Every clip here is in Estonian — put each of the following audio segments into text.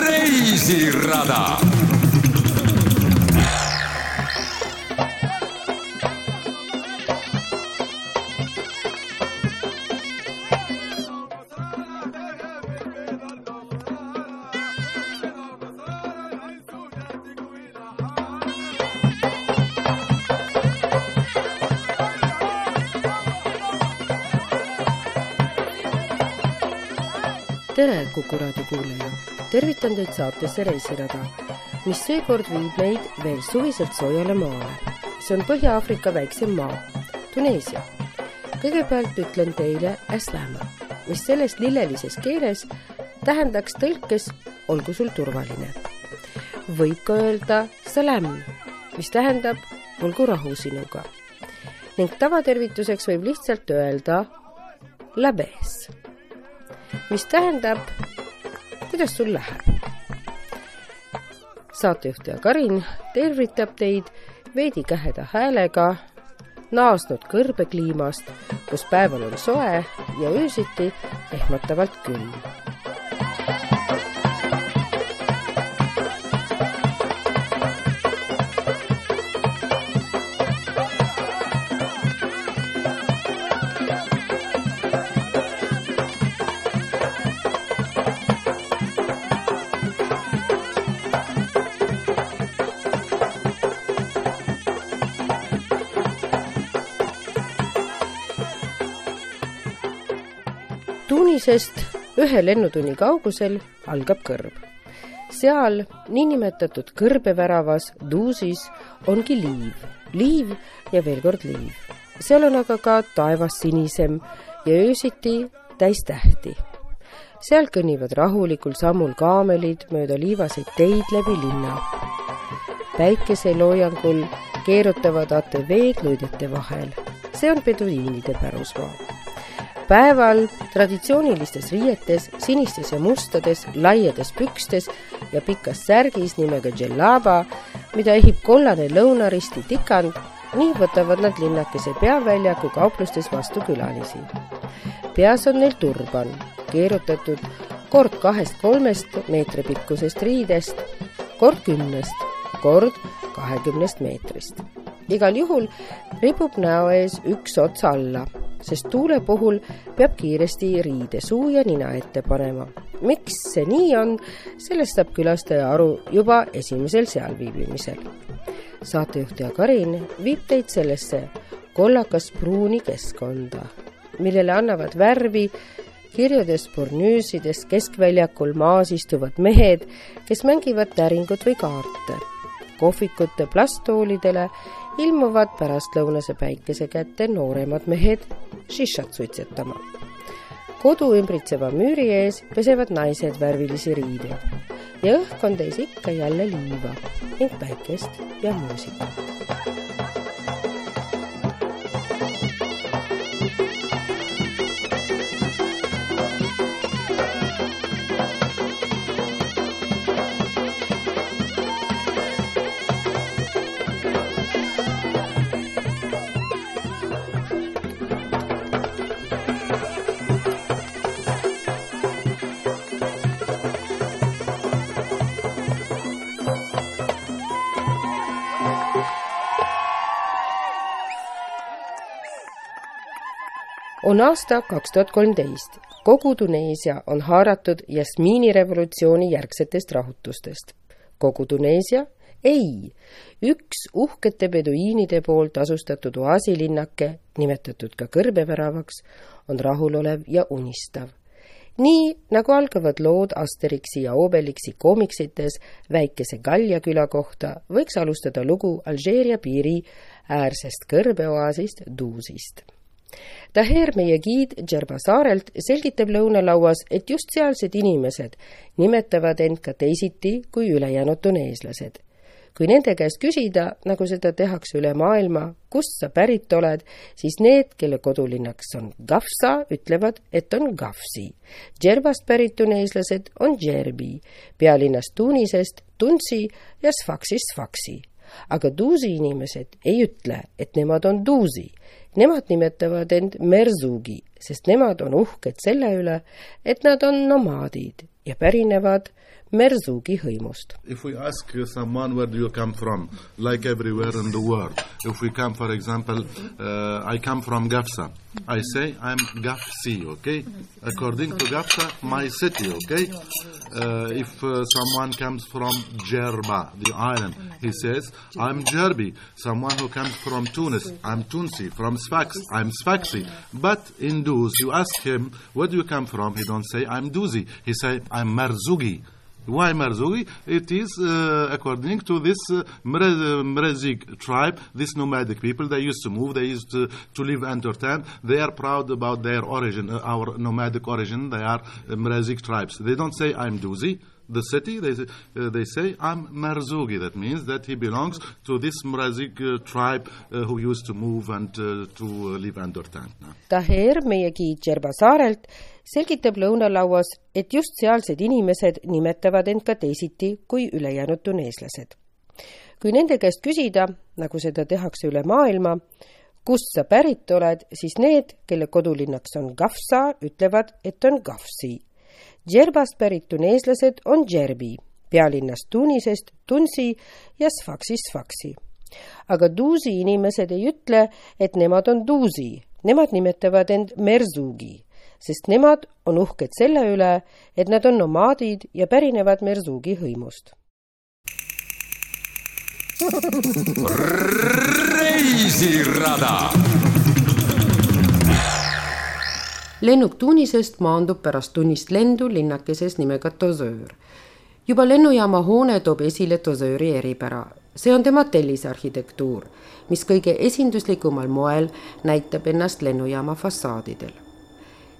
reisirada tere, Kuku raadio kuulaja! tervitan teid saatesse Reisirada, mis seekord viib meid veel suviselt soojale maale. see on Põhja-Aafrika väiksem maa, Tuneesia. kõigepealt ütlen teile Aslama, mis selles lillelises keeles tähendaks tõlkes olgu sul turvaline. võib ka öelda salam, mis tähendab olgu rahu sinuga. ning tavatervituseks võib lihtsalt öelda labes mis tähendab, kuidas sul läheb. saatejuhtaja Karin tervitab teid veidi käheda häälega naasnud kõrbekliimast, kus päeval on soe ja öösiti ehmatavalt külm Tunisest ühe lennutunni kaugusel algab kõrb. seal niinimetatud kõrbeväravas Duusis ongi liiv, liiv ja veel kord liiv. seal on aga ka taevas sinisem ja öösiti täis tähti. seal kõnnivad rahulikul sammul kaamelid mööda liivaseid teid läbi linna. päikeseloojangul keerutavad ATV-d luidete vahel. see on peduiinide pärusmaa päeval traditsioonilistes riietes, sinistes ja mustades, laiades pükstes ja pikas särgis nimega džellaba, mida ehib kollane lõunaristi tikand, nii võtavad nad linnakese peaväljaku kauplustes vastu külalisi. peas on neil turban, keerutatud kord kahest-kolmest meetri pikkusest riidest, kord kümnest, kord kahekümnest meetrist. igal juhul ripub näo ees üks ots alla sest tuule puhul peab kiiresti riide suu ja nina ette panema. miks see nii on, sellest saab külastaja aru juba esimesel sealviibimisel. saatejuhtaja Karin viib teid sellesse kollakas pruuni keskkonda, millele annavad värvi kirjudes pornüüsides keskväljakul maas istuvad mehed, kes mängivad täringut või kaarte. kohvikute plasttoolidele ilmuvad pärastlõunase päikese kätte nooremad mehed šišat suitsetama. kodu ümbritseva müüri ees pesevad naised värvilisi riideid ja õhk on täis ikka jälle liiva ning päikest ja muusikat. On aasta kaks tuhat kolmteist. kogu Tuneesia on haaratud jasmiinirevolutsiooni järgsetest rahutustest. kogu Tuneesia? ei, üks uhkete peduiinide poolt asustatud oaasilinnake, nimetatud ka kõrbeväravaks, on rahulolev ja unistav. nii nagu algavad lood Asterixi ja Obelixi koomiksites väikese Gallia küla kohta, võiks alustada lugu Alžeeria piiri äärsest kõrbeoaasist Duusist Daher, meie giid Džerba saarelt, selgitab lõunalauas, et just sealsed inimesed nimetavad end ka teisiti kui ülejäänud tuneeslased. kui nende käest küsida, nagu seda tehakse üle maailma, kust sa pärit oled, siis need, kelle kodulinnaks on Gafsa, ütlevad, et on Gafsi. Džerbast pärit tuneeslased on Džerbi, pealinnast Tunisest Tunsi ja Sfaksist Sfaksi aga duusi inimesed ei ütle, et nemad on duusi. Nemad nimetavad end merzugi, sest nemad on uhked selle üle, et nad on nomaadid ja pärinevad Merzugi. If we ask someone where do you come from, like everywhere in the world, if we come for example, uh, I come from Gafsa, I say I'm Gafsi, okay? According to Gafsa, my city, okay? Uh, if uh, someone comes from Jerba, the island, he says I'm Jerbi. Someone who comes from Tunis, I'm Tunsi. From Sfax, I'm Sfaxi. But in Duz, you ask him, where do you come from? He don't say I'm Duzi. He say I'm Marzugi. Why Marzogi? It is uh, according to this uh, Mrezik tribe, this nomadic people. They used to move, they used to, to live entertained. They are proud about their origin, uh, our nomadic origin. They are uh, tribes. They don't say, I'm Duzi the city, they, uh, they say, I'm Marzugi. That means that he belongs to this Mrazik uh, tribe uh, who used to move and uh, to live under tent. Taher, selgitab lõunalauas, et just sealsed inimesed nimetavad end ka teisiti kui ülejäänud tuneeslased. kui nende käest küsida, nagu seda tehakse üle maailma, kust sa pärit oled, siis need, kelle kodulinnaks on Gafsa, ütlevad, et on Gafsi Džerbast pärit tuneeslased on Džerbi, pealinnast Tunisest Tunsi ja Sfaksi Sfaksi. aga Duusi inimesed ei ütle, et nemad on Duusi, nemad nimetavad end Merzugi, sest nemad on uhked selle üle, et nad on nomaadid ja pärinevad Merzugi hõimust. reisirada lennuk Tunisest maandub pärast tunnist lendu linnakeses nimega Tozöör. juba lennujaama hoone toob esile Tozööri eripära. see on tema tellisarhitektuur, mis kõige esinduslikumal moel näitab ennast lennujaama fassaadidel.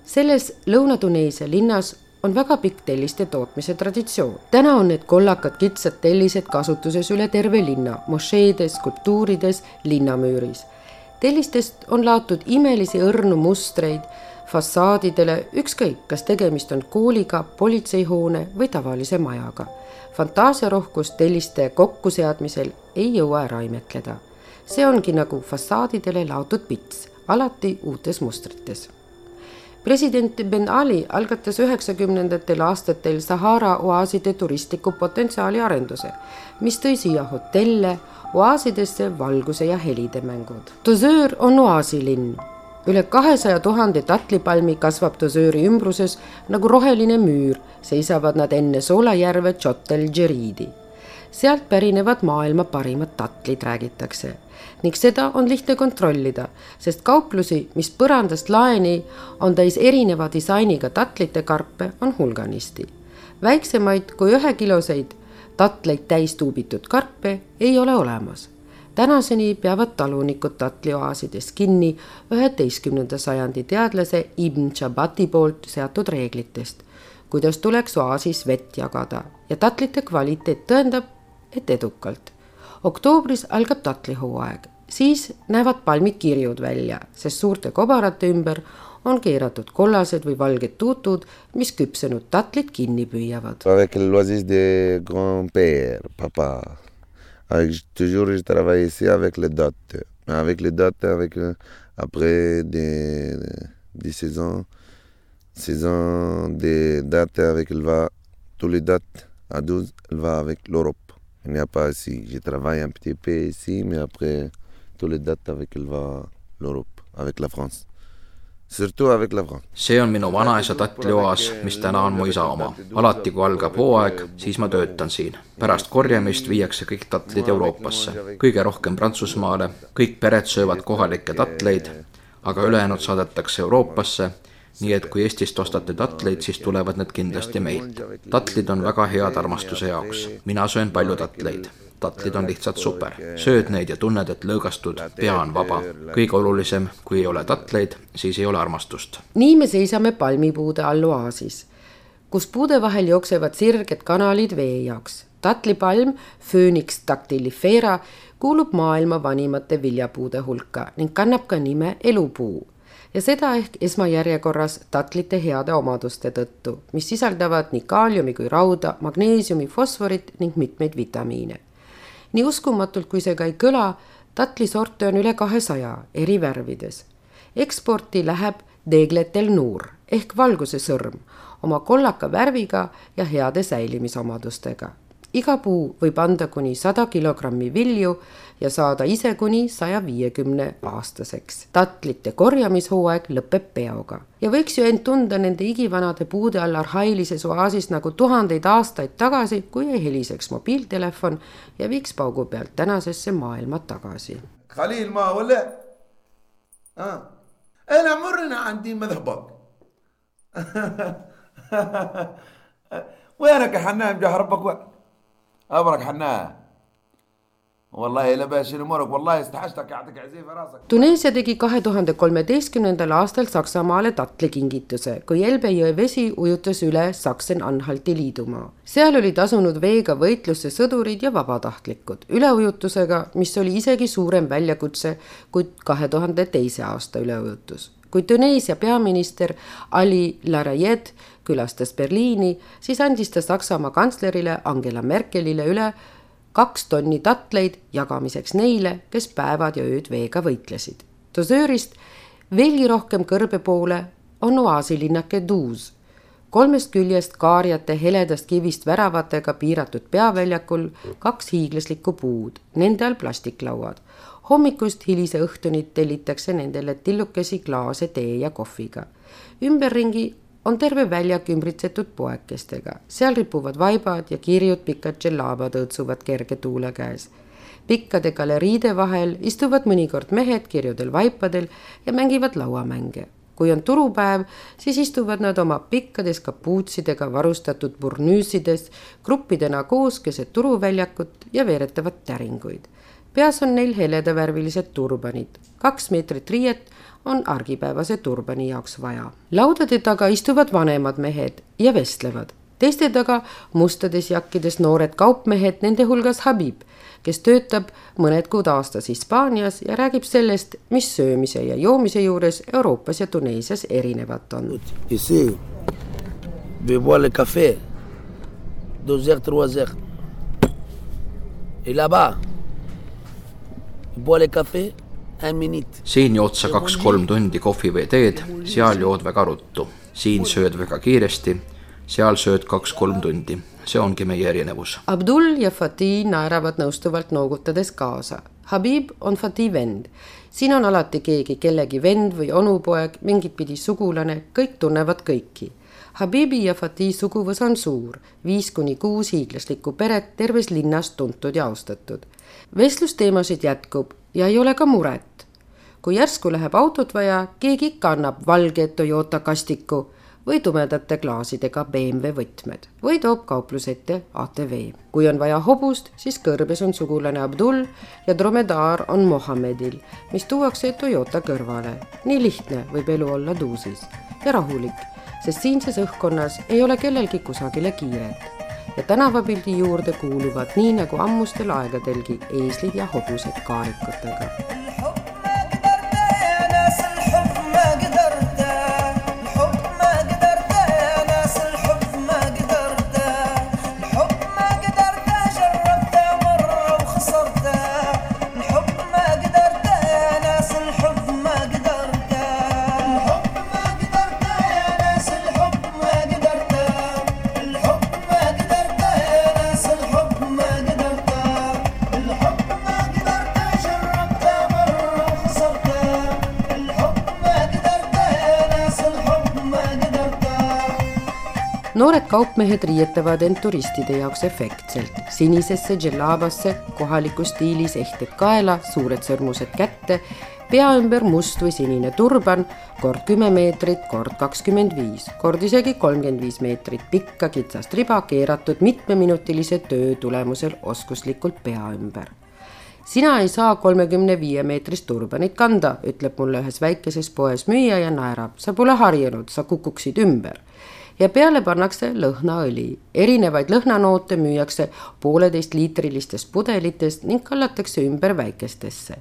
Selles Lõuna-Tuneesia linnas on väga pikk telliste tootmise traditsioon. täna on need kollakad kitsad tellised kasutuses üle terve linna, mošeedes, skulptuurides, linnamüüris. tellistest on laotud imelisi õrnu mustreid fassaadidele, ükskõik, kas tegemist on kooliga, politseihoone või tavalise majaga. fantaasiarohkust telliste kokkuseadmisel ei jõua ära imetleda. see ongi nagu fassaadidele laotud pits, alati uutes mustrites president Ben Ali algatas üheksakümnendatel aastatel Sahara oaaside turistliku potentsiaali arenduse, mis tõi siia hotelle, oaasidesse valguse ja helide mängud. Dozöör on oaasilinn üle kahesaja tuhande tatlipalmi kasvab Dosööri ümbruses nagu roheline müür, seisavad nad enne soolajärve Chotel Geridi. sealt pärinevad maailma parimad tatlid, räägitakse ning seda on lihtne kontrollida, sest kauplusi, mis põrandast laeni on täis erineva disainiga tatlite karpe, on hulganisti. väiksemaid kui ühekiloseid tatleid täis tuubitud karpe ei ole olemas tänaseni peavad talunikud tatlioaasides kinni üheteistkümnenda sajandi teadlase Ibn Chabati poolt seatud reeglitest, kuidas tuleks oaasis vett jagada ja tatlite kvaliteet tõendab, et edukalt. Oktoobris algab tatlihooaeg, siis näevad palmid kirjud välja, sest suurte kobarate ümber on keeratud kollased või valged tuutud, mis küpsenud tatlid kinni püüavad. Avec l'oasis de grand-père, papa Avec, toujours, je travaille ici avec les dates. Avec les dates, avec, euh, après des, des saisons, saison des dates avec elle va, tous les dates à 12, elle va avec l'Europe. Il n'y a pas ici. Je travaille un petit peu ici, mais après, tous les dates avec elle va l'Europe, avec la France. see on minu vanaisa tatlioas, mis täna on mu isa oma. alati, kui algab hooaeg, siis ma töötan siin. pärast korjamist viiakse kõik tatlid Euroopasse, kõige rohkem Prantsusmaale, kõik pered söövad kohalikke tatleid, aga ülejäänud saadetakse Euroopasse nii et kui Eestist ostate tatleid, siis tulevad need kindlasti meilt. tatlid on väga head armastuse jaoks, mina söön palju tatleid tatlid on lihtsalt super. sööd neid ja tunned, et lõõgastud, pea on vaba. kõige olulisem, kui ei ole tatleid, siis ei ole armastust. nii me seisame palmipuude all oaasis, kus puude vahel jooksevad sirged kanalid vee jaoks. tatlipalm, Phoenix dactylifera, kuulub maailma vanimate viljapuude hulka ning kannab ka nime elupuu ja seda ehk esmajärjekorras tatlite heade omaduste tõttu, mis sisaldavad nii kaaliumi kui rauda, magneesiumi, fosforit ning mitmeid vitamiine nii uskumatult, kui see ka ei kõla, tatlisorte on üle kahesaja eri värvides. eksporti läheb Degletel Nuur ehk valguse sõrm oma kollaka värviga ja heade säilimisomadustega iga puu võib anda kuni sada kilogrammi vilju ja saada ise kuni saja viiekümne aastaseks. tatlite korjamishooaeg lõpeb peoga ja võiks ju end tunda nende igivanade puude all arhailises oaasis nagu tuhandeid aastaid tagasi, kui ei heliseks mobiiltelefon ja viiks paugu pealt tänasesse maailma tagasi. Khalil ma ole ah. أنا مرنا عندي مذهبك وينك يا حنان جهربك وين أبرك حنان والله لباس امورك والله استحشتك يعطيك عزيفه راسك Tuneesia tegi kahe tuhande kolmeteistkümnendal aastal Saksamaale tatlikingituse, kui Elbe jõe vesi ujutas üle Saksen-Anhalti liidumaa. seal olid asunud veega võitlusse sõdurid ja vabatahtlikud üleujutusega, mis oli isegi suurem väljakutse kui kahe tuhande teise aasta üleujutus kui Tuneesia peaminister Ali Larayed külastas Berliini, siis andis ta Saksamaa kantslerile Angela Merkelile üle kaks tonni tatleid jagamiseks neile, kes päevad ja ööd veega võitlesid. dosöörist veelgi rohkem kõrbe poole on oaasilinnake Duus. kolmest küljest kaarjate heledast kivist väravatega piiratud peaväljakul kaks hiiglaslikku puud, nende all plastiklauad. hommikust hilise õhtuni tellitakse nendele tillukesi klaase tee ja kohviga. ümberringi on terve väljak ümbritsetud poekestega, seal ripuvad vaibad ja kirjud pikad džellabad õõtsuvad kerge tuule käes. pikkade galeriide vahel istuvad mõnikord mehed kirjudel vaipadel ja mängivad lauamänge. kui on turupäev, siis istuvad nad oma pikkades kapuutsidega varustatud burnüüsides gruppidena koos keset turuväljakut ja veeretavad täringuid. Peas on neil heledavärvilised turbanid, kaks meetrit riiet on argipäevase turbani jaoks vaja. laudade taga istuvad vanemad mehed ja vestlevad, teiste taga mustades jakkides noored kaupmehed, nende hulgas Habib, kes töötab mõned kuud aastas Hispaanias ja räägib sellest, mis söömise ja joomise juures Euroopas ja Tuneesias erinevat on. Deux heures, trois heures. Et là-bas, siin jood sa kaks-kolm tundi kohvi või teed, seal jood väga ruttu. siin sööd väga kiiresti, seal sööd kaks-kolm tundi. see ongi meie erinevus. Abdul ja Fatih naeravad nõustuvalt noogutades kaasa. Habib on Fatih vend. siin on alati keegi kellegi vend või onupoeg, mingit pidi sugulane, kõik tunnevad kõiki Habibi ja Fatih suguvõs on suur, viis kuni kuus hiiglaslikku peret terves linnas tuntud ja austatud. Vestlusteemasid jätkub ja ei ole ka muret. kui järsku läheb autot vaja, keegi ikka annab valge Toyota kastiku või tumedate klaasidega BMW võtmed või toob kaupluse ette ATV. kui on vaja hobust, siis kõrbes on sugulane Abdul ja dromedaar on Mohammedil, mis tuuakse Toyota kõrvale. nii lihtne võib elu olla Duusis ja rahulik, sest siinses õhkkonnas ei ole kellelgi kusagile kiiret ja tänavapildi juurde kuuluvad nii nagu ammustel aegadelgi eeslid ja hobused kaarikutega kaupmehed riietavad end turistide jaoks efektselt, sinisesse džellabasse, kohalikus stiilis ehted kaela, suured sõrmused kätte, pea ümber must või sinine turban, kord kümme meetrit, kord kakskümmend viis, kord isegi kolmkümmend viis meetrit pikka kitsast riba keeratud mitmeminutilise töö tulemusel oskuslikult pea ümber. Sina ei saa kolmekümne viie meetrist turbanit kanda, ütleb mulle ühes väikeses poes müüja ja naerab, sa pole harjunud, sa kukuksid ümber ja peale pannakse lõhnaõli. erinevaid lõhnanoote müüakse pooleteistliitrilistest pudelitest ning kallatakse ümber väikestesse.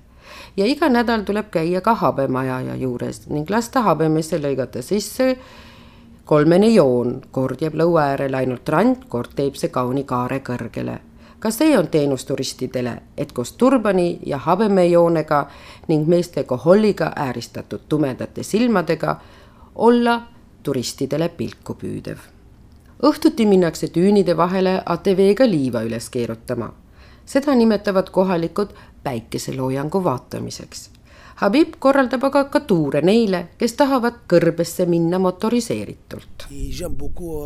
ja iga nädal tuleb käia ka habemajaja juures ning lasta habemesse lõigata sisse kolmene joon, kord jääb lõua äärele ainult rand, kord teeb see kauni kaare kõrgele ka see on teenus turistidele, et koos turbani ja habemejoonega ning meeste koholliga ääristatud tumedate silmadega olla turistidele pilku püüdev. õhtuti minnakse düünide vahele ATV-ga liiva üles keerutama. seda nimetavad kohalikud päikeseloojangu vaatamiseks Habib korraldab aga ka tuure neile, kes tahavad kõrbesse minna motoriseeritult. J'aime beaucoup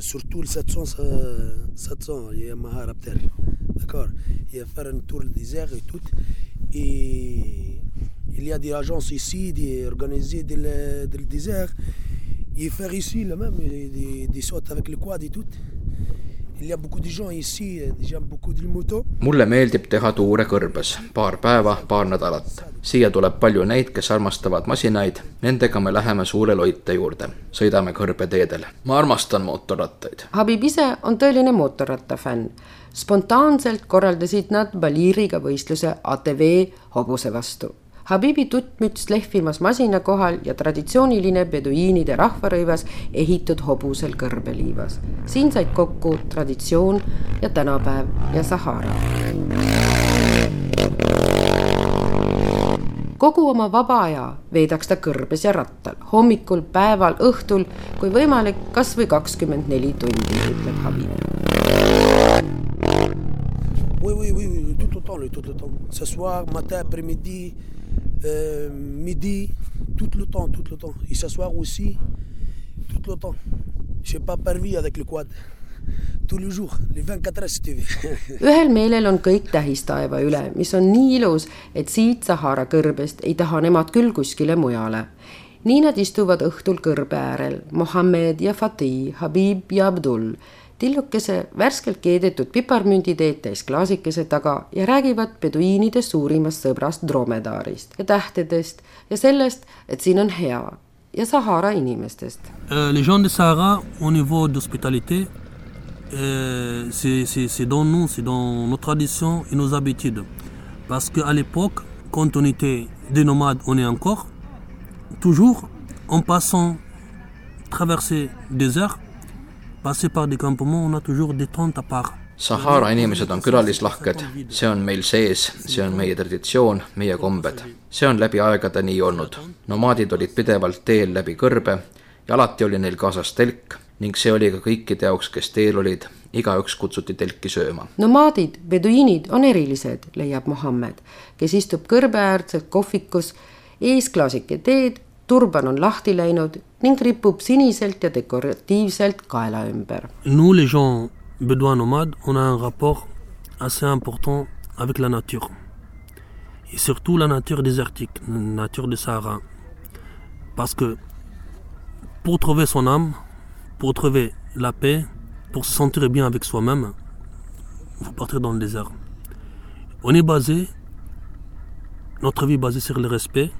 surtout le 700, 700 Yamaha Raptor, d'accord Et faire un tour du désert et tout. Et il y a des agences ici, des organisées dans le, dans le désert. Et faire ici le même, des, des sautes avec le quad et tout. mulle meeldib teha tuure kõrbes, paar päeva, paar nädalat. siia tuleb palju neid, kes armastavad masinaid, nendega me läheme suure loite juurde, sõidame kõrbeteedel. ma armastan mootorrattaid. Habib ise on tõeline mootorrattafänn. spontaanselt korraldasid nad Baliriga võistluse ATV hobuse vastu Habibi tuttmüts lehvimas masina kohal ja traditsiooniline beduiinide rahvarõivas ehitud hobusel kõrbeliivas. siin said kokku traditsioon ja tänapäev ja Sahara. kogu oma vaba aja veedaks ta kõrbes ja rattal, hommikul, päeval, õhtul, kui võimalik, kas või kakskümmend neli tundi, ütleb Habib. Oui, oui, oui, oui, tout le temps, tout le temps. Ce soir, matin, après-midi, euh, midi, tout le temps, tout le temps. Ce soir aussi, tout le temps. Je n'ai pas perdu avec le quad. tous les jours, les 24 heures si tu veux. ühel meelel on kõik tähistaeva üle, mis on nii ilus, et siit Sahara kõrbest ei taha nemad küll kuskile mujale. nii nad istuvad õhtul kõrbe äärel, Mohammed ja Fatih, Habib ja Abdul tillukese värskelt keedetud piparmünditeed täis klaasikese taga ja räägivad peduiinide et on hea ja Sahara inimestest. Euh, les gens de Sahara au niveau d'hospitalité euh, c'est dans nous, c'est dans nos traditions et nos habitudes. Parce qu'à l'époque, quand on était des nomades, on est encore, toujours en passant, traverser des airs, Sahara inimesed on külalislahked, see on meil sees, see on meie traditsioon, meie kombed. see on läbi aegade nii olnud. nomaadid olid pidevalt teel läbi kõrbe ja alati oli neil kaasas telk ning see oli ka kõikide jaoks, kes teel olid, igaüks kutsuti telki sööma. nomaadid, beduiinid on erilised, leiab Mohammed, kes istub kõrbeäärses kohvikus, ees klaasike teed Nous les gens bédouins nomades, on a un rapport assez important avec la nature. Et surtout la nature désertique, la nature du Sahara. Parce que pour trouver son âme, pour trouver la paix, pour se sentir bien avec soi-même, faut partir dans le désert. On est basé, notre vie est basée sur le respect,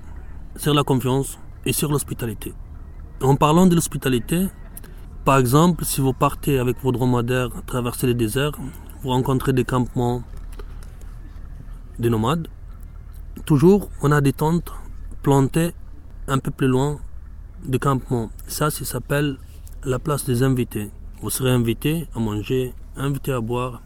sur la confiance, et sur l'hospitalité. En parlant de l'hospitalité, par exemple, si vous partez avec vos dromadaires traverser le désert, vous rencontrez des campements de nomades. Toujours, on a des tentes plantées un peu plus loin du campement. Ça, ça s'appelle la place des invités. Vous serez invité à manger, invité à boire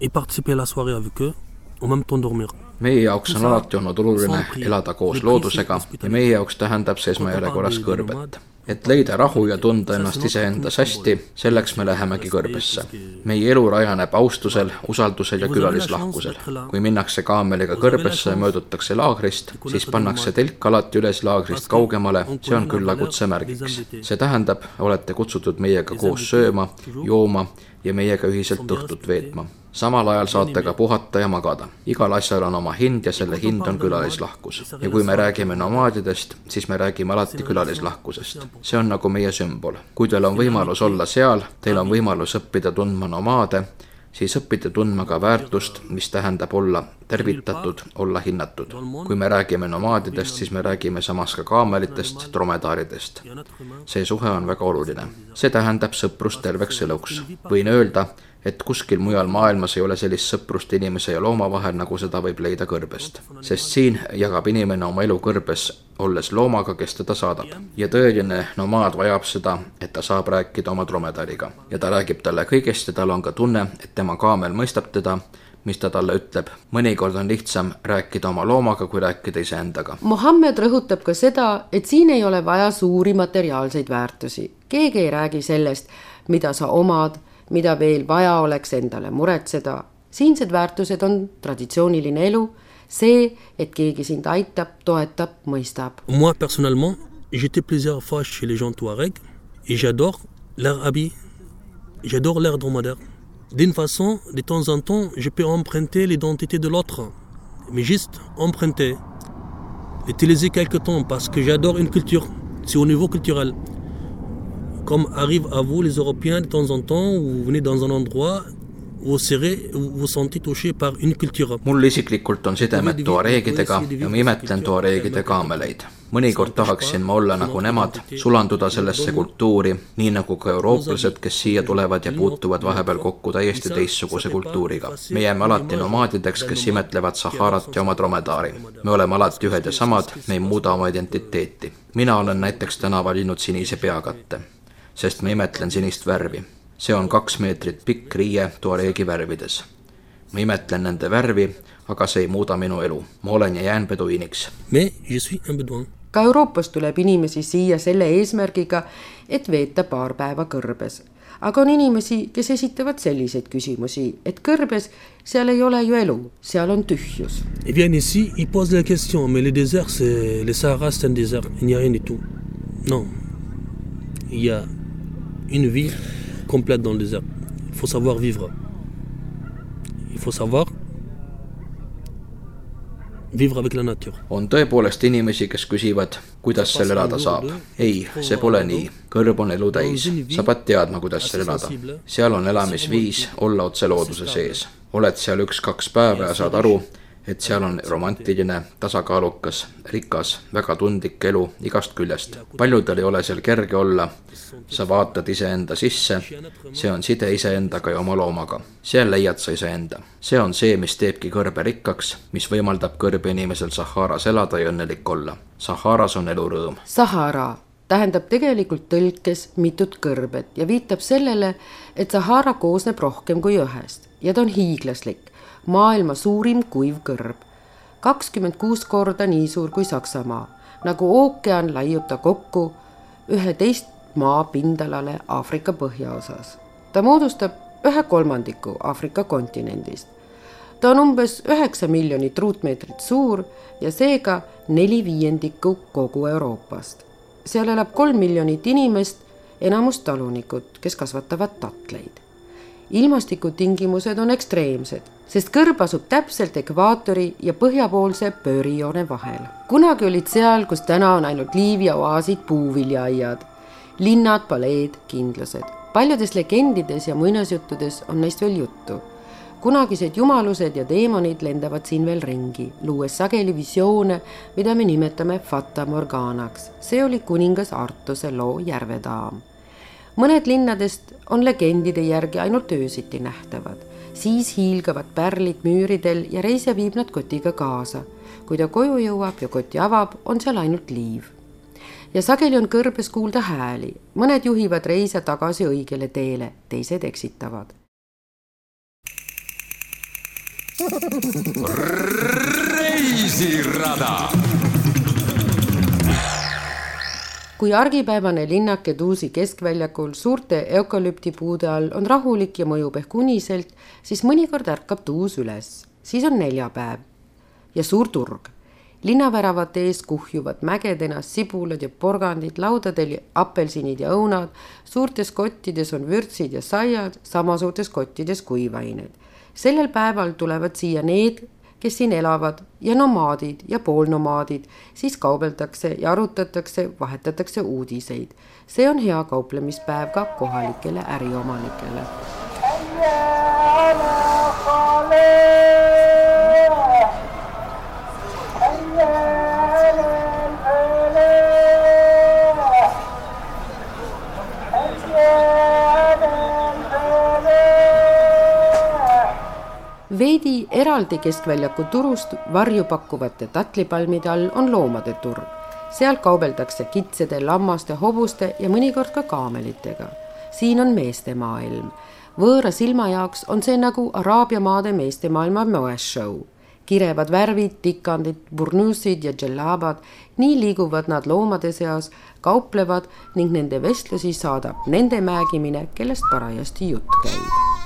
et participer à la soirée avec eux, au même temps dormir. Meie jaoks on alati olnud oluline elada koos loodusega ja meie jaoks tähendab see esmajärjekorras kõrbet. et leida rahu ja tunda ennast iseendas hästi, selleks me lähemegi kõrbesse. meie elu rajaneb austusel, usaldusel ja külalislahkusel. kui minnakse kaameliga kõrbesse ja möödutakse laagrist, siis pannakse telk alati üles laagrist kaugemale, see on küllakutse märgiks. see tähendab, olete kutsutud meiega koos sööma, jooma ja meiega ühiselt õhtut veetma samal ajal saate ka puhata ja magada. igal asjal on oma hind ja selle hind on külalislahkus. ja kui me räägime nomaadidest, siis me räägime alati külalislahkusest. see on nagu meie sümbol. kui teil on võimalus olla seal, teil on võimalus õppida tundma nomaade, siis õpite tundma ka väärtust, mis tähendab olla tervitatud, olla hinnatud. kui me räägime nomaadidest, siis me räägime samas ka kaamelitest, dromedaaridest. see suhe on väga oluline. see tähendab sõprust terveks eluks. võin öelda, et kuskil mujal maailmas ei ole sellist sõprust inimese ja looma vahel, nagu seda võib leida kõrbest. sest siin jagab inimene oma elu kõrbes, olles loomaga, kes teda saadab. ja tõeline nomaad vajab seda, et ta saab rääkida oma dromedariga. ja ta räägib talle kõigest ja tal on ka tunne, et tema kaamel mõistab teda mis ta talle ütleb. mõnikord on lihtsam rääkida oma loomaga, kui rääkida iseendaga. Mohammed rõhutab ka seda, et siin ei ole vaja suuri materiaalseid väärtusi. keegi ei räägi sellest, mida sa omad, mida veel vaja oleks endale muretseda. siinsed väärtused on traditsiooniline elu, see, et keegi sind aitab, toetab, mõistab. Moi personnellement, j'étais plusieurs fois chez les gens Touareg et j'adore leur habit, j'adore leur dromadaire D'une façon, de temps en temps, je peux emprunter l'identité de l'autre, mais juste emprunter, l'utiliser quelque temps parce que j'adore une culture, c'est au niveau culturel. Comme arrive à vous les Européens de temps en temps, vous venez dans un endroit vous serez, vous sentez touché par une culture. mul isiklikult on sidemed tuareegidega ja ma imetlen tuareegide kaameleid. mõnikord tahaksin ma olla nagu nemad, sulanduda sellesse kultuuri, nii nagu ka eurooplased, kes siia tulevad ja puutuvad vahepeal kokku täiesti teistsuguse kultuuriga. me jääme alati nomaadideks, kes imetlevad Saharat ja oma dromedaari. me oleme alati ühed ja samad, me ei muuda oma identiteeti. mina olen näiteks täna valinud sinise peakatte, sest ma imetlen sinist värvi see on kaks meetrit pikk riie tuareegi värvides. ma imetlen nende värvi, aga see ei muuda minu elu. ma olen ja jään peduiiniks. ka Euroopast tuleb inimesi siia selle eesmärgiga, et veeta paar päeva kõrbes. aga on inimesi, kes esitavad selliseid küsimusi, et kõrbes, seal ei ole ju elu, seal on tühjus. Viennent ici, ils posent la question, mais le désert, c'est, le Sahara, c'est un désert, il n'y a rien du tout. Non. Il y a une vie complète dans le désert. Il faut savoir vivre. Il faut savoir vivre avec la nature. on tõepoolest inimesi, kes küsivad, kuidas seal elada saab. ei, see pole nii. kõrb on elu täis. sa pead teadma, kuidas seal elada. seal on elamisviis olla otse looduse sees. oled seal üks-kaks päeva ja saad aru, et seal on romantiline, tasakaalukas, rikas, väga tundlik elu igast küljest. paljudel ei ole seal kerge olla. sa vaatad iseenda sisse, see on side iseendaga ja oma loomaga. seal leiad sa iseenda. see on see, mis teebki kõrbe rikkaks, mis võimaldab kõrbe inimesel Saharas elada ja õnnelik olla. Saharas on elurõõm. Sahara tähendab tegelikult tõlkes mitut kõrbet ja viitab sellele, et Sahara koosneb rohkem kui ühest ja ta on hiiglaslik maailma suurim kuiv kõrb. kakskümmend kuus korda nii suur kui Saksamaa. nagu ookean laiub ta kokku üheteist maa pindalale Aafrika põhjaosas. ta moodustab ühe kolmandiku Aafrika kontinendist. ta on umbes üheksa miljonit ruutmeetrit suur ja seega neli viiendikku kogu Euroopast. seal elab kolm miljonit inimest, enamus talunikud, kes kasvatavad tatleid ilmastikutingimused on ekstreemsed, sest kõrb asub täpselt ekvaatori ja põhjapoolse pöörijoone vahel. kunagi olid seal, kus täna on ainult liiv ja oaasid puuviljaaiad, linnad, paleed, kindlused. paljudes legendides ja muinasjuttudes on neist veel juttu. kunagised jumalused ja teemonid lendavad siin veel ringi, luues sageli visioone, mida me nimetame Fata Morganaks. see oli kuningas Artuse loo Järvedaam mõned linnadest on legendide järgi ainult öösiti nähtavad, siis hiilgavad pärlid müüridel ja reisija viib nad kotiga kaasa. kui ta koju jõuab ja koti avab, on seal ainult liiv. ja sageli on kõrbes kuulda hääli, mõned juhivad reisija tagasi õigele teele, teised eksitavad. reisirada kui argipäevane linnake Tuusi keskväljakul suurte eukalüptipuude all on rahulik ja mõjub ehk uniselt, siis mõnikord ärkab Tuus üles. siis on neljapäev ja suur turg. linnaväravate ees kuhjuvad mägedena sibulad ja porgandid, laudadel apelsinid ja õunad, suurtes kottides on vürtsid ja saiad, sama suurtes kottides kuivained. sellel päeval tulevad siia need, kes siin elavad ja nomaadid ja poolnomaadid, siis kaubeldakse ja arutatakse, vahetatakse uudiseid. see on hea kauplemispäev ka kohalikele äriomanikele. Veidi eraldi keskväljaku turust varju pakkuvate tatlipalmide all on loomade turg. seal kaubeldakse kitsede, lammaste, hobuste ja mõnikord ka kaamelitega. siin on meeste maailm. võõra silma jaoks on see nagu Araabia maade meestemaailma moeshow kirevad värvid, tikandid, burnussid ja džellabad, nii liiguvad nad loomade seas, kauplevad ning nende vestlusi saadab nende määgimine, kellest parajasti jutt käib.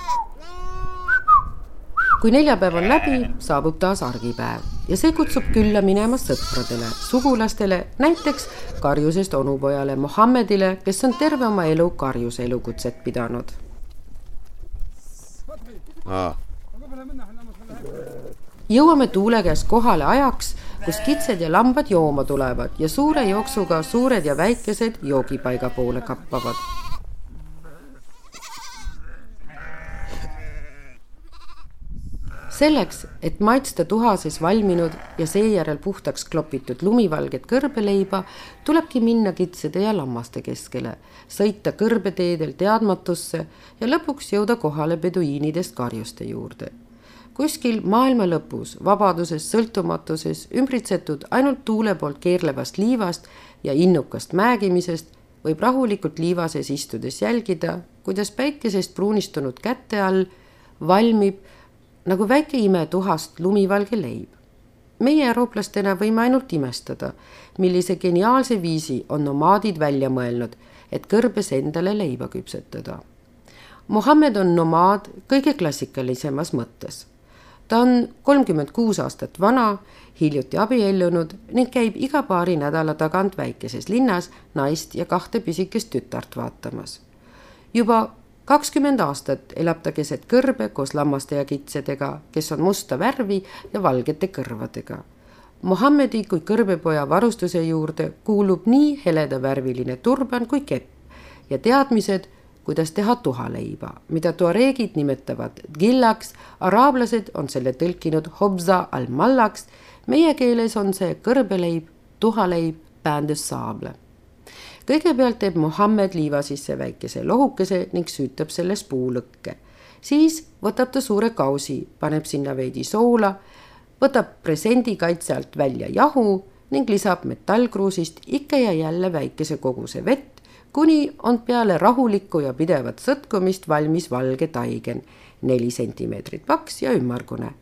Kui neljapäev on läbi, saabub taas argipäev ja see kutsub külla minema sõpradele, sugulastele, näiteks karjusest onupojale Mohammedile, kes on terve oma elu karjuse elukutset pidanud jõuame tuule käes kohale ajaks, kus kitsed ja lambad jooma tulevad ja suure jooksuga suured ja väikesed joogipaiga poole kappavad. Selleks, et maitsta tuhases valminud ja seejärel puhtaks klopitud lumivalget kõrbeleiba, tulebki minna kitsede ja lammaste keskele, sõita kõrbeteedel teadmatusse ja lõpuks jõuda kohale peduiinidest karjuste juurde. Kuskil maailma lõpus, vabaduses, sõltumatuses, ümbritsetud ainult tuule poolt keerlevast liivast ja innukast määgimisest, võib rahulikult liiva sees istudes jälgida, kuidas päikesest pruunistunud käte all valmib nagu väike imetuhast lumivalge leib. meie eurooplastena võime ainult imestada, millise geniaalse viisi on nomaadid välja mõelnud, et kõrbes endale leiba küpsetada. Mohammed on nomaad kõige klassikalisemas mõttes ta on kolmkümmend kuus aastat vana, hiljuti abiellunud ning käib iga paari nädala tagant väikeses linnas naist ja kahte pisikest tütart vaatamas. juba kakskümmend aastat elab ta keset kõrbe koos lammaste ja kitsedega, kes on musta värvi ja valgete kõrvadega. Mohammedi kui kõrbepoja varustuse juurde kuulub nii heledavärviline turban kui kepp ja teadmised kuidas teha tuhaleiba, mida tuareegid nimetavad gillaks, araablased on selle tõlkinud hobza al-mallaks, meie keeles on see kõrbeleib, tuhaleib, päändus saable. Kõigepealt teeb Mohammed liiva sisse väikese lohukese ning süütab selles puulõkke. siis võtab ta suure kausi, paneb sinna veidi soola, võtab presendi kaitse alt välja jahu ning lisab metallkruusist ikka ja jälle väikese koguse vett, kuni on peale rahulikku ja pidevat sõtkumist valmis valge taigen, neli sentimeetrit paks ja ümmargune.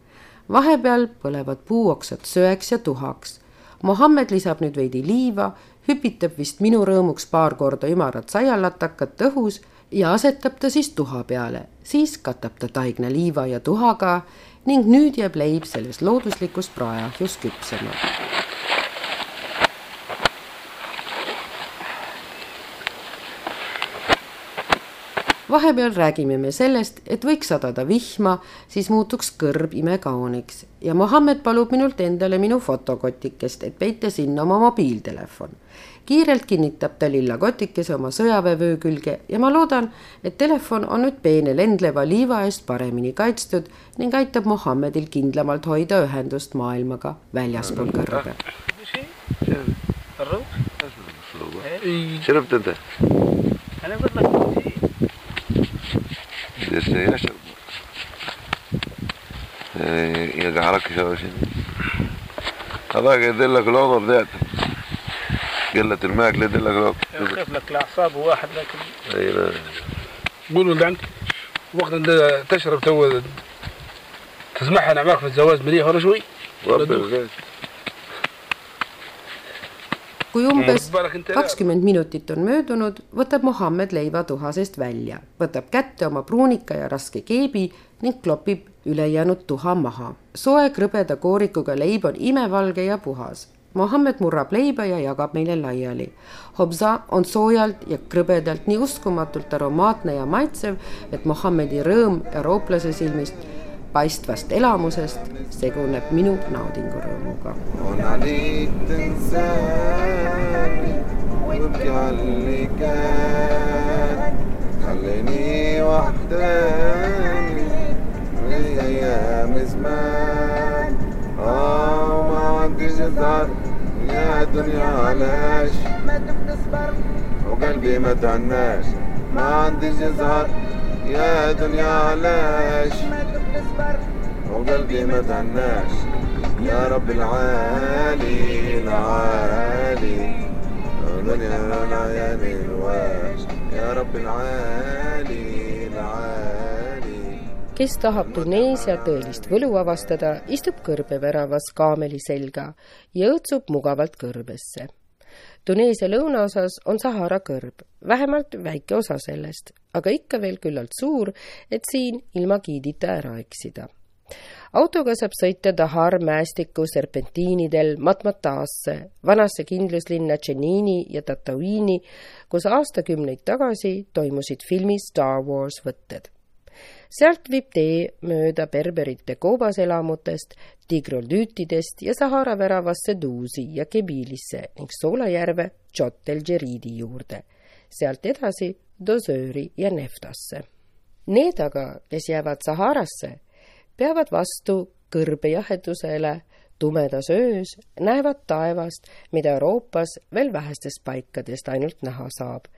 vahepeal põlevad puuoksad söeks ja tuhaks. Mohammed lisab nüüd veidi liiva, hüpitab vist minu rõõmuks paar korda ümarat saialatakat õhus ja asetab ta siis tuha peale, siis katab ta taigna liiva ja tuhaga ning nüüd jääb leib selles looduslikus praeahjus küpsema vahepeal räägime me sellest, et võiks sadada vihma, siis muutuks kõrb imekauniks ja Mohammed palub minult endale minu fotokotikest, et peita sinna oma mobiiltelefon. kiirelt kinnitab ta lilla kotikese oma sõjaväevöö külge ja ma loodan, et telefon on nüüd peene lendleva liiva eest paremini kaitstud ning aitab Mohammedil kindlamalt hoida ühendust maailmaga väljaspool kõrbe. شربت انت انا قلت لك للسياسة يجعلك شواشين هذا يدل لك العمر بتاعتك قلة الماء يدل لك العمر يخف لك الأعصاب واحد لكن. أيوة قولوا لعنك وقت أنت تشرب تو تسمعها معك في الزواج مليح ولا شوي؟ رب kui umbes kakskümmend minutit on möödunud, võtab Mohammed leiva tuha seest välja, võtab kätte oma pruunika ja raske keebi ning klopib ülejäänud tuha maha. soe krõbeda koorikuga leib on imevalge ja puhas. Mohammed murrab leiba ja jagab meile laiali. Hobza on soojalt ja krõbedalt nii uskumatult aromaatne ja maitsev, et Mohammedi rõõm eurooplase silmist paistvast elamusest seguneb minu naudingurõõmuga. هون عليك تنساني وابكي على اللي كان خليني وحداني من ايام زمان اه وما عندي جزر يا دنيا علاش وقلبي ما تعناش ما عندي جزر يا دنيا علاش وقلبي ما تهناش يا رب العالي العالي دنيا العياني الواش يا رب العالي العالي kes tahab Tuneesia tõelist võlu avastada, istub kõrbeväravas kaameli selga ja õõtsub mugavalt kõrbesse. Tuneesia lõunaosas on Sahara kõrb, vähemalt väike osa sellest, aga ikka veel küllalt suur, et siin ilma giidita ära eksida autoga saab sõita Dahar mäestiku serpentiinidel Matmataasse, vanasse kindluslinna Tšenini ja Tatooini, kus aastakümneid tagasi toimusid filmi Star Wars võtted. sealt viib tee mööda berberite koobaselamutest, tigroldüütidest ja Sahara väravasse Duusi ja Kebilisse ning Soolajärve Tšot el Džeriidi juurde, sealt edasi Dosööri ja Neftasse. Need aga, kes jäävad Saharasse, peavad vastu kõrbejahedusele tumedas öös, näevad taevast, mida Euroopas veel vähestest paikadest ainult näha saab.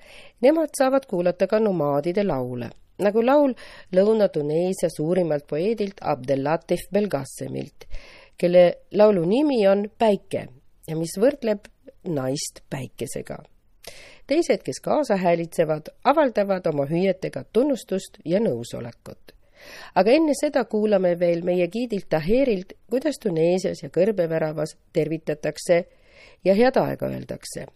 Nemad saavad kuulata ka nomaadide laule, nagu laul Lõuna-Tuneesia suurimalt poeedilt Abdellatif Belgassemilt, kelle laulu nimi on Päike ja mis võrdleb naist päikesega. teised, kes kaasa häälitsevad, avaldavad oma hüüetega tunnustust ja nõusolekut aga enne seda kuulame veel meie giidilt Taherilt, kuidas Tuneesias ja kõrbeväravas tervitatakse ja head aega öeldakse.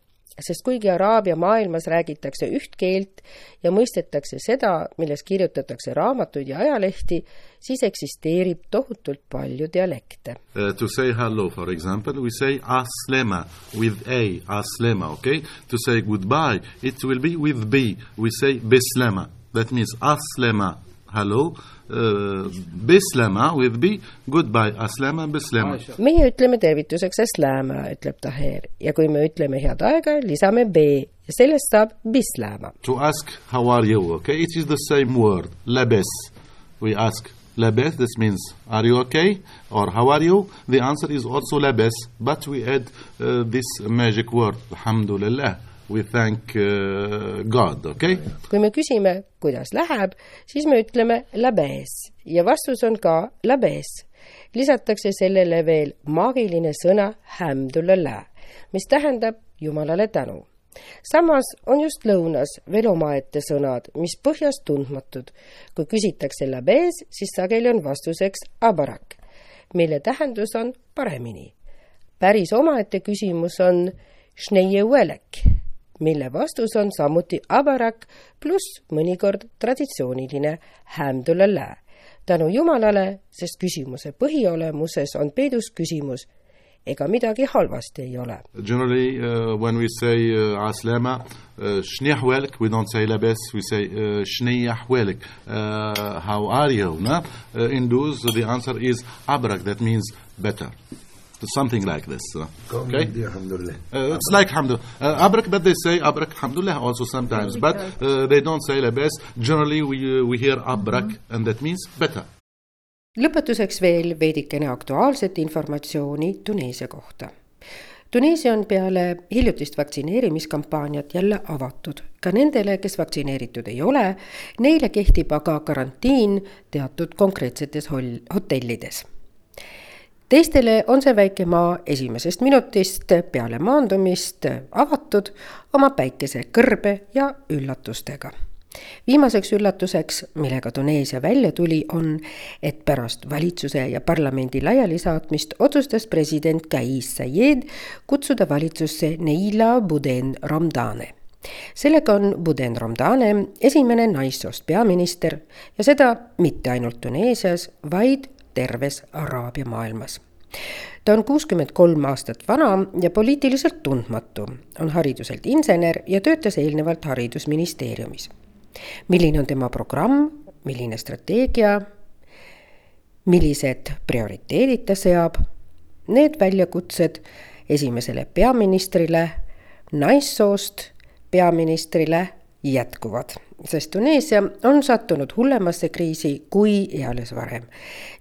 Sest kuigi Araabia maailmas räägitakse üht keelt ja mõistetakse seda, milles kirjutatakse raamatuid ja ajalehti, siis eksisteerib tohutult palju dialekte uh,. To say hello, for example, we say aslema with a, aslema, okay? To say goodbye, it will be with b, we say bislema. That means aslema, hello uh, bislama with B, goodbye, aslama, bislama. meie ütleme tervituseks aslama, ütleb Taher ja kui me ütleme head aega, lisame B ja sellest saab bislama. To ask how are you, okay, it is the same word, labes. We ask labes, this means are you okay or how are you? The answer is also labes, but we add uh, this magic word, alhamdulillah we thank uh, God, okei okay?? kui me küsime, kuidas läheb, siis me ütleme labes ja vastus on ka labes. lisatakse sellele veel maagiline sõna hamdulillah, mis tähendab Jumalale tänu. samas on just lõunas veel omaette sõnad, mis põhjas tundmatud. kui küsitakse labes, siis sageli on vastuseks abarak, mille tähendus on paremini. päris omaette küsimus on šneieuelek mille vastus on samuti abarak pluss mõnikord traditsiooniline hämdulala. tänu Jumalale, sest küsimuse põhiolemuses on peidus küsimus, ega midagi halvasti ei ole. Generally uh, when we say uh, aslama uh, شنيحوالك we don't say labes we say uh, شنيحوالك uh, how are you no? uh, in those the answer is abrak that means better something like this. Uh, okay? Uh, it's like hamdulillah. Uh, abrak, but they say abrak hamdulillah also sometimes. But uh, they don't say labes. Generally, we, uh, we hear abrak, mm -hmm. and that means better. lõpetuseks veel veidikene aktuaalset informatsiooni Tuneesia kohta. Tuneesia on peale hiljutist vaktsineerimiskampaaniat jälle avatud ka nendele, kes vaktsineeritud ei ole, neile kehtib aga karantiin teatud konkreetsetes hotellides teistele on see väike maa esimesest minutist peale maandumist avatud oma päikesekõrbe ja üllatustega. viimaseks üllatuseks, millega Tuneesia välja tuli, on, et pärast valitsuse ja parlamendi laialisaatmist otsustas president Kais Saied kutsuda valitsusse Neila Buden Ramdane sellega on Buden Ramdane esimene naissoost peaminister ja seda mitte ainult Tuneesias, vaid terves Araabia maailmas. ta on kuuskümmend kolm aastat vana ja poliitiliselt tundmatu, on hariduselt insener ja töötas eelnevalt Haridusministeeriumis. milline on tema programm, milline strateegia, millised prioriteedid ta seab, need väljakutsed esimesele peaministrile, naissoost peaministrile jätkuvad sest Tuneesia on sattunud hullemasse kriisi kui eales varem.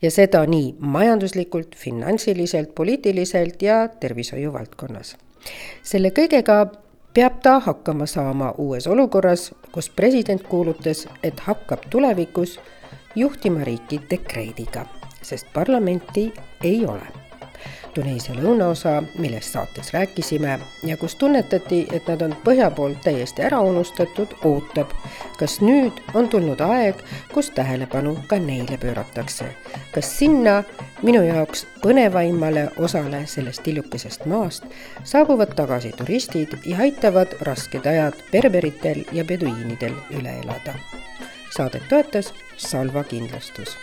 ja seda nii majanduslikult, finantsiliselt, poliitiliselt ja tervishoiu valdkonnas. selle kõigega peab ta hakkama saama uues olukorras, kus president kuulutas, et hakkab tulevikus juhtima riiki dekreediga. sest parlamenti ei ole Tuneesia lõunaosa, millest saates rääkisime ja kus tunnetati, et nad on põhja poolt täiesti ära unustatud, ootab, kas nüüd on tulnud aeg, kus tähelepanu ka neile pööratakse. kas sinna, minu jaoks põnevaimale osale sellest tillukesest maast, saabuvad tagasi turistid ja aitavad rasked ajad berberitel ja peduiinidel üle elada. saadet toetas Salva kindlustus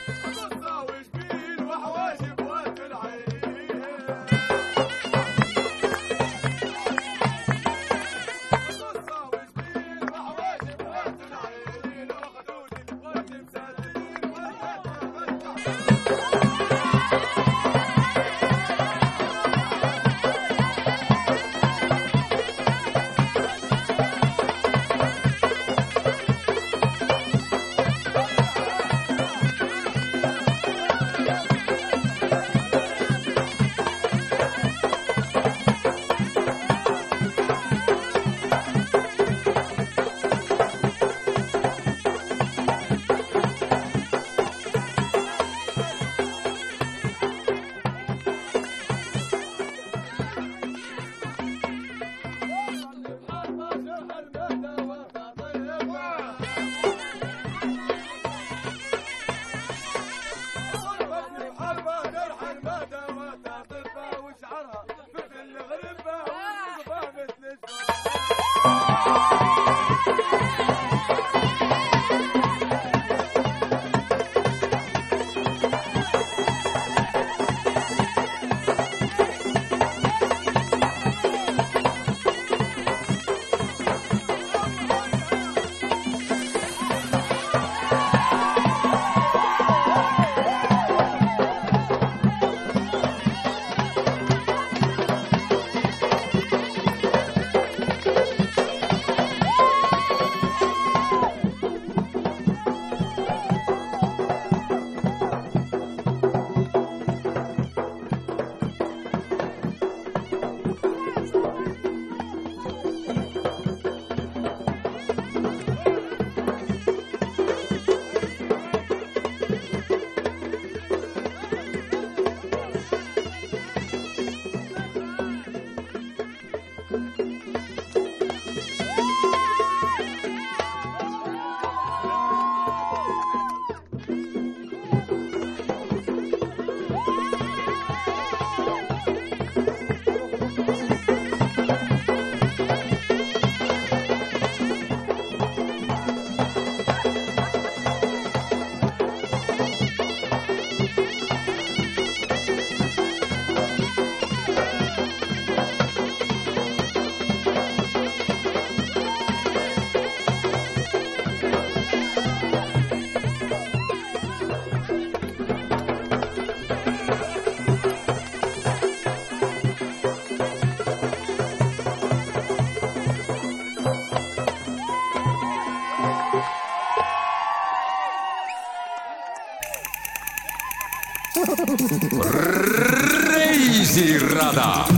reisirada